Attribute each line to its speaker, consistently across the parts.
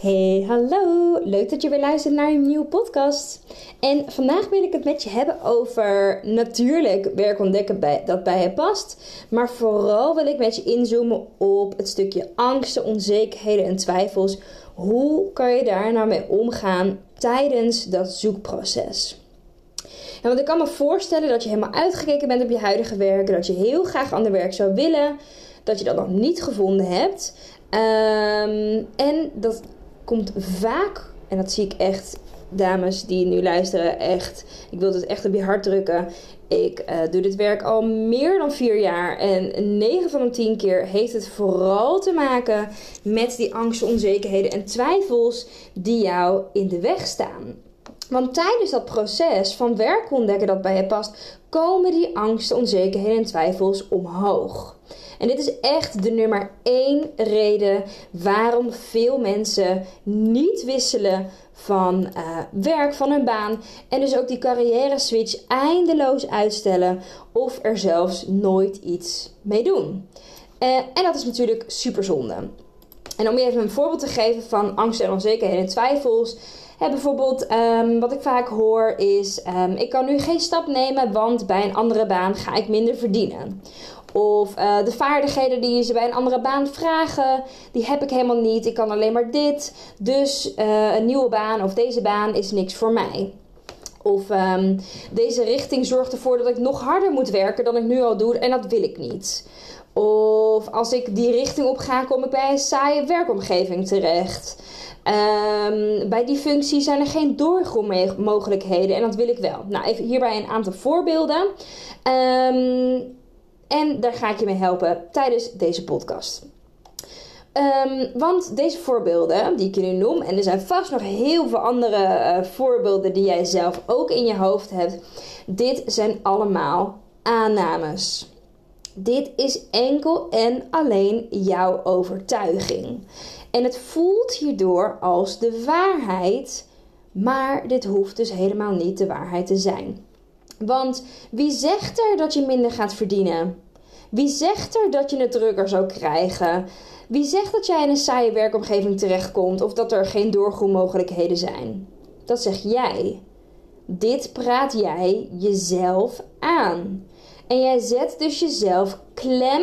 Speaker 1: Hey, hallo! Leuk dat je weer luistert naar een nieuwe podcast. En vandaag wil ik het met je hebben over natuurlijk werk ontdekken bij, dat bij je past. Maar vooral wil ik met je inzoomen op het stukje angsten, onzekerheden en twijfels. Hoe kan je daar nou mee omgaan tijdens dat zoekproces? En want ik kan me voorstellen dat je helemaal uitgekeken bent op je huidige werk. Dat je heel graag ander werk zou willen. Dat je dat nog niet gevonden hebt. Um, en dat komt vaak, en dat zie ik echt, dames die nu luisteren, echt, ik wil het echt op je hart drukken. Ik uh, doe dit werk al meer dan vier jaar en 9 van de 10 keer heeft het vooral te maken met die angsten, onzekerheden en twijfels die jou in de weg staan. Want tijdens dat proces van werk ontdekken dat bij je past, komen die angsten, onzekerheden en twijfels omhoog. En dit is echt de nummer één reden waarom veel mensen niet wisselen van uh, werk, van hun baan. En dus ook die carrière switch eindeloos uitstellen of er zelfs nooit iets mee doen. Uh, en dat is natuurlijk super zonde. En om je even een voorbeeld te geven van angst en onzekerheden en twijfels. Hè, bijvoorbeeld, um, wat ik vaak hoor is: um, ik kan nu geen stap nemen, want bij een andere baan ga ik minder verdienen. Of uh, de vaardigheden die ze bij een andere baan vragen, die heb ik helemaal niet. Ik kan alleen maar dit. Dus uh, een nieuwe baan of deze baan is niks voor mij. Of um, deze richting zorgt ervoor dat ik nog harder moet werken dan ik nu al doe en dat wil ik niet. Of als ik die richting op ga, kom ik bij een saaie werkomgeving terecht. Um, bij die functie zijn er geen doorgroeimogelijkheden en dat wil ik wel. Nou, even hierbij een aantal voorbeelden. Um, en daar ga ik je mee helpen tijdens deze podcast. Um, want deze voorbeelden die ik je nu noem, en er zijn vast nog heel veel andere uh, voorbeelden die jij zelf ook in je hoofd hebt, dit zijn allemaal aannames. Dit is enkel en alleen jouw overtuiging. En het voelt hierdoor als de waarheid, maar dit hoeft dus helemaal niet de waarheid te zijn. Want wie zegt er dat je minder gaat verdienen? Wie zegt er dat je het drukker zou krijgen? Wie zegt dat jij in een saaie werkomgeving terechtkomt of dat er geen doorgroeimogelijkheden zijn? Dat zeg jij. Dit praat jij jezelf aan. En jij zet dus jezelf klem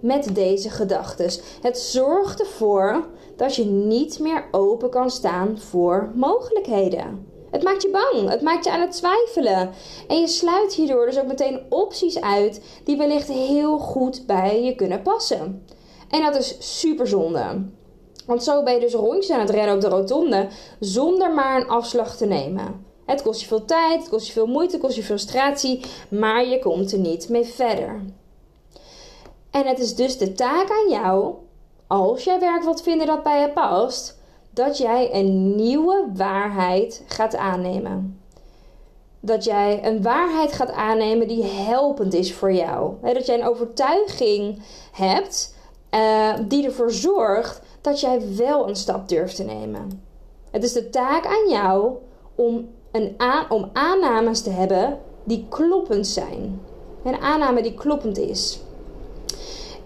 Speaker 1: met deze gedachten. Het zorgt ervoor dat je niet meer open kan staan voor mogelijkheden. Het maakt je bang. Het maakt je aan het twijfelen. En je sluit hierdoor dus ook meteen opties uit die wellicht heel goed bij je kunnen passen. En dat is super zonde. Want zo ben je dus rondjes aan het rennen op de rotonde zonder maar een afslag te nemen. Het kost je veel tijd, het kost je veel moeite, het kost je frustratie, maar je komt er niet mee verder. En het is dus de taak aan jou, als jij werk wilt vinden dat bij je past, dat jij een nieuwe waarheid gaat aannemen. Dat jij een waarheid gaat aannemen die helpend is voor jou. dat jij een overtuiging hebt uh, die ervoor zorgt dat jij wel een stap durft te nemen. Het is de taak aan jou om, een aan, om aannames te hebben die kloppend zijn. Een aanname die kloppend is.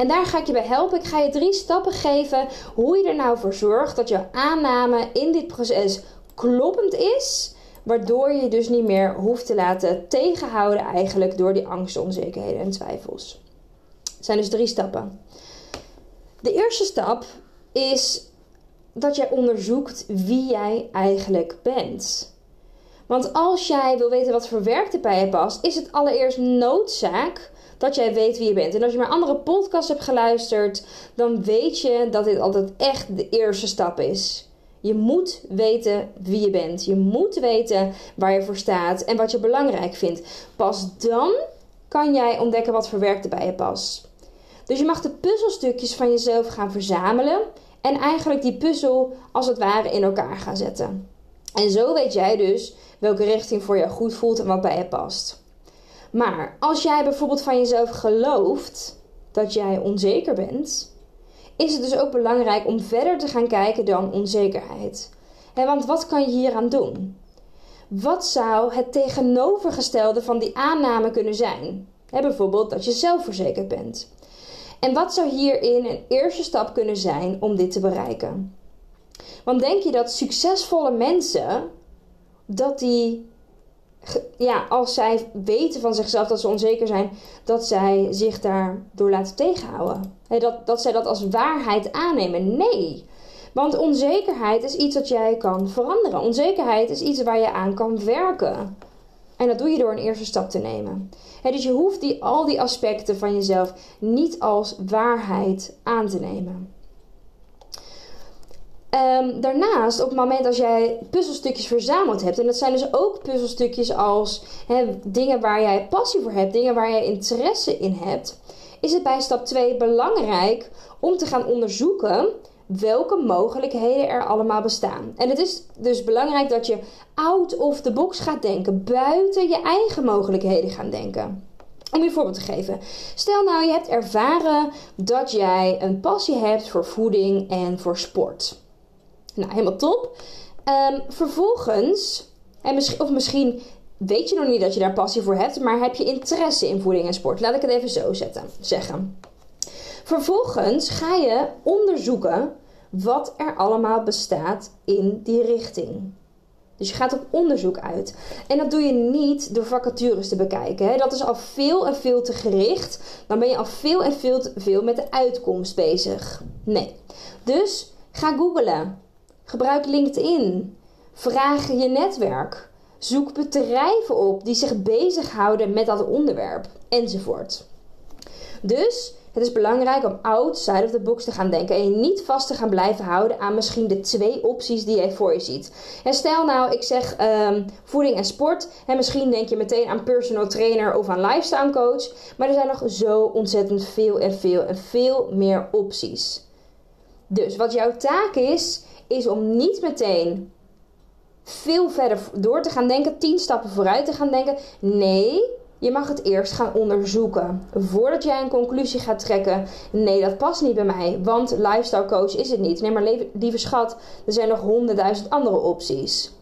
Speaker 1: En daar ga ik je bij helpen. Ik ga je drie stappen geven hoe je er nou voor zorgt dat jouw aanname in dit proces kloppend is. Waardoor je je dus niet meer hoeft te laten tegenhouden eigenlijk door die angsten, onzekerheden en twijfels. Het zijn dus drie stappen. De eerste stap is dat jij onderzoekt wie jij eigenlijk bent. Want als jij wil weten wat voor werk er bij je past, is het allereerst noodzaak dat jij weet wie je bent. En als je maar andere podcasts hebt geluisterd, dan weet je dat dit altijd echt de eerste stap is. Je moet weten wie je bent. Je moet weten waar je voor staat en wat je belangrijk vindt. Pas dan kan jij ontdekken wat voor werk er bij je past. Dus je mag de puzzelstukjes van jezelf gaan verzamelen en eigenlijk die puzzel als het ware in elkaar gaan zetten. En zo weet jij dus welke richting voor jou goed voelt en wat bij je past. Maar als jij bijvoorbeeld van jezelf gelooft dat jij onzeker bent, is het dus ook belangrijk om verder te gaan kijken dan onzekerheid. want wat kan je hieraan doen? Wat zou het tegenovergestelde van die aanname kunnen zijn? bijvoorbeeld dat je zelfverzekerd bent. En wat zou hierin een eerste stap kunnen zijn om dit te bereiken? Want denk je dat succesvolle mensen, dat die, ja, als zij weten van zichzelf dat ze onzeker zijn, dat zij zich daardoor laten tegenhouden? dat, dat zij dat als waarheid aannemen? Nee. Want onzekerheid is iets dat jij kan veranderen. Onzekerheid is iets waar je aan kan werken. En dat doe je door een eerste stap te nemen. dus je hoeft die, al die aspecten van jezelf niet als waarheid aan te nemen. Ehm, daarnaast, op het moment als jij puzzelstukjes verzameld hebt, en dat zijn dus ook puzzelstukjes als dingen waar jij passie voor hebt, dingen waar jij interesse in hebt, is het bij stap 2 belangrijk om te gaan onderzoeken welke mogelijkheden er allemaal bestaan. En het is dus belangrijk dat je out of the box gaat denken, buiten je eigen mogelijkheden gaan denken. Om je voorbeeld te geven. Stel nou, je hebt ervaren dat jij een passie hebt voor voeding en voor sport. Nou, helemaal top. Um, vervolgens, en of misschien weet je nog niet dat je daar passie voor hebt, maar heb je interesse in voeding en sport. Laat ik het even zo zetten, zeggen. Vervolgens ga je onderzoeken wat er allemaal bestaat in die richting. Dus je gaat op onderzoek uit. En dat doe je niet door vacatures te bekijken. Hè. Dat is al veel en veel te gericht. Dan ben je al veel en veel te veel met de uitkomst bezig. Nee. Dus ga googlen. Gebruik LinkedIn. Vraag je netwerk. Zoek bedrijven op die zich bezighouden met dat onderwerp. Enzovoort. Dus het is belangrijk om outside of the box te gaan denken en je niet vast te gaan blijven houden aan misschien de twee opties die je voor je ziet. En stel nou, ik zeg um, voeding en sport en misschien denk je meteen aan personal trainer of aan lifestyle coach, maar er zijn nog zo ontzettend veel en veel en veel meer opties. Dus wat jouw taak is, is om niet meteen veel verder door te gaan denken, tien stappen vooruit te gaan denken. Nee, je mag het eerst gaan onderzoeken. Voordat jij een conclusie gaat trekken. Nee, dat past niet bij mij. Want lifestyle coach is het niet. Nee, maar lieve schat, er zijn nog honderdduizend andere opties.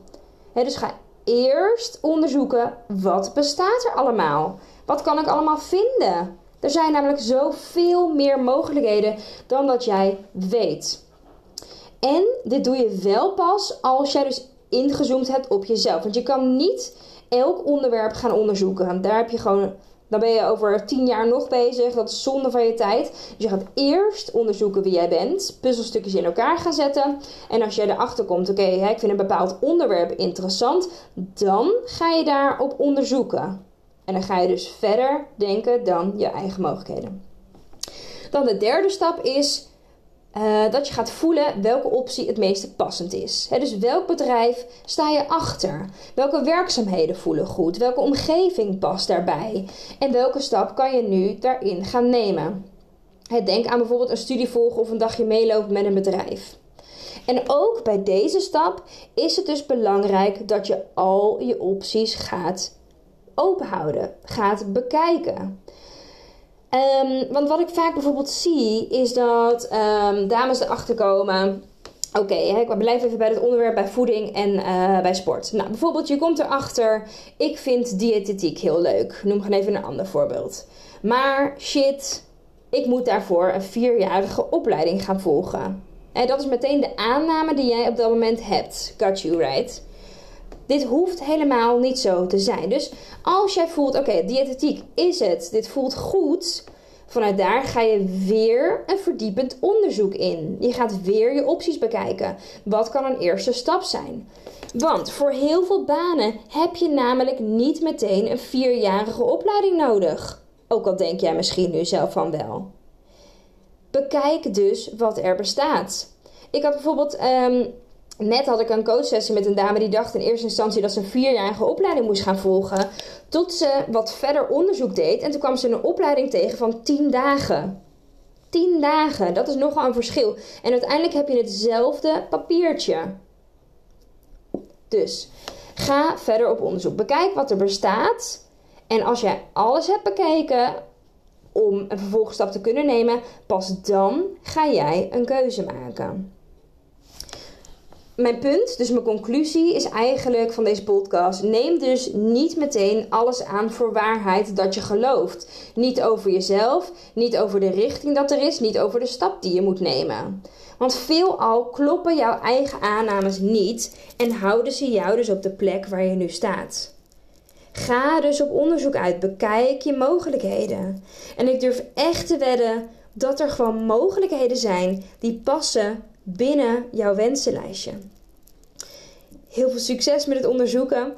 Speaker 1: dus ga eerst onderzoeken. Wat bestaat er allemaal? Wat kan ik allemaal vinden? Er zijn namelijk zoveel meer mogelijkheden dan dat jij weet. En dit doe je wel pas als jij dus ingezoomd hebt op jezelf. Want je kan niet elk onderwerp gaan onderzoeken. Daar heb je gewoon, dan ben je over tien jaar nog bezig. Dat is zonde van je tijd. Dus je gaat eerst onderzoeken wie jij bent, puzzelstukjes in elkaar gaan zetten. En als jij erachter komt, oké, ik vind een bepaald onderwerp interessant, dan ga je daarop onderzoeken. En dan ga je dus verder denken dan je eigen mogelijkheden. Dan de derde stap is uh, dat je gaat voelen welke optie het meeste passend is. dus welk bedrijf sta je achter? Welke werkzaamheden voelen goed? Welke omgeving past daarbij? En welke stap kan je nu daarin gaan nemen? denk aan bijvoorbeeld een studie volgen of een dagje meelopen met een bedrijf. En ook bij deze stap is het dus belangrijk dat je al je opties gaat openhouden, gaat bekijken. Um, want wat ik vaak bijvoorbeeld zie, is dat um, dames erachter komen. Oké, okay, ik blijf even bij het onderwerp bij voeding en uh, bij sport. Nou, bijvoorbeeld, je komt erachter, ik vind diëtetiek heel leuk. Noem gewoon even een ander voorbeeld. Maar shit, ik moet daarvoor een vierjarige opleiding gaan volgen. En dat is meteen de aanname die jij op dat moment hebt. Got you right? Dit hoeft helemaal niet zo te zijn. Dus als jij voelt, oké, okay, diëtetiek is het, dit voelt goed, vanuit daar ga je weer een verdiepend onderzoek in. Je gaat weer je opties bekijken. Wat kan een eerste stap zijn? Want voor heel veel banen heb je namelijk niet meteen een vierjarige opleiding nodig. Ook al denk jij misschien nu zelf van wel. Bekijk dus wat er bestaat. Ik had bijvoorbeeld um, Net had ik een coachsessie met een dame die dacht in eerste instantie dat ze een vierjarige opleiding moest gaan volgen. Tot ze wat verder onderzoek deed en toen kwam ze een opleiding tegen van 10 dagen. 10 dagen. Dat is nogal een verschil. En uiteindelijk heb je hetzelfde papiertje. Dus ga verder op onderzoek. Bekijk wat er bestaat. En als jij alles hebt bekeken om een vervolgstap te kunnen nemen, pas dan ga jij een keuze maken mijn punt, dus mijn conclusie is eigenlijk van deze podcast: neem dus niet meteen alles aan voor waarheid dat je gelooft. Niet over jezelf, niet over de richting dat er is, niet over de stap die je moet nemen. Want veelal kloppen jouw eigen aannames niet en houden ze jou dus op de plek waar je nu staat. Ga dus op onderzoek uit, bekijk je mogelijkheden. En ik durf echt te wedden dat er gewoon mogelijkheden zijn die passen binnen jouw wensenlijstje. Heel veel succes met het onderzoeken.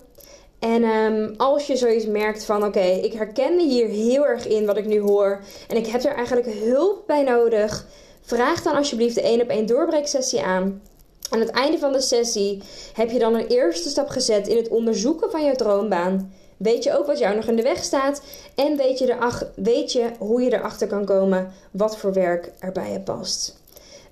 Speaker 1: En um, als je zoiets merkt van oké, ik herken me hier heel erg in wat ik nu hoor en ik heb er eigenlijk hulp bij nodig, vraag dan alsjeblieft de 1 op 1 doorbreeksessie aan. Aan het einde van de sessie heb je dan een eerste stap gezet in het onderzoeken van jouw droombaan. Weet je ook wat jou nog in de weg staat en weet je, weet je hoe je erachter kan komen wat voor werk er bij je past.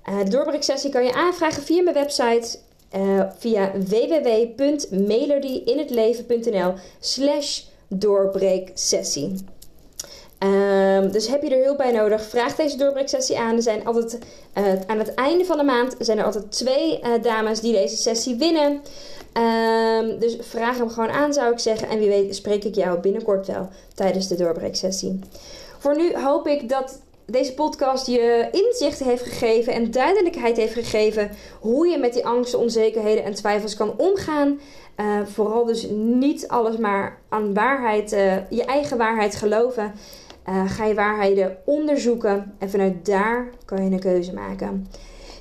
Speaker 1: Uh, de doorbreeksessie kan je aanvragen via mijn website uh, via www.melodieinhetleven.nl slash doorbreeksessie. Um, dus heb je er hulp bij nodig, vraag deze doorbreeksessie aan. Er zijn altijd, uh, aan het einde van de maand zijn er altijd twee dames die deze sessie winnen. Um, dus vraag hem gewoon aan, zou ik zeggen. En wie weet spreek ik jou binnenkort wel tijdens de doorbreeksessie. Voor nu hoop ik dat deze podcast je inzicht heeft gegeven en duidelijkheid heeft gegeven hoe je met die angsten, onzekerheden en twijfels kan omgaan. Uh, vooral dus niet alles maar aan waarheid, uh, je eigen waarheid geloven. Uh, ga je waarheden onderzoeken en vanuit daar kan je een keuze maken.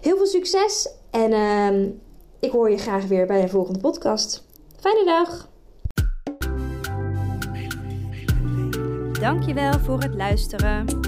Speaker 1: Heel veel succes en ehm, ik hoor je graag weer bij de volgende podcast. Fijne dag!
Speaker 2: Dankjewel voor het luisteren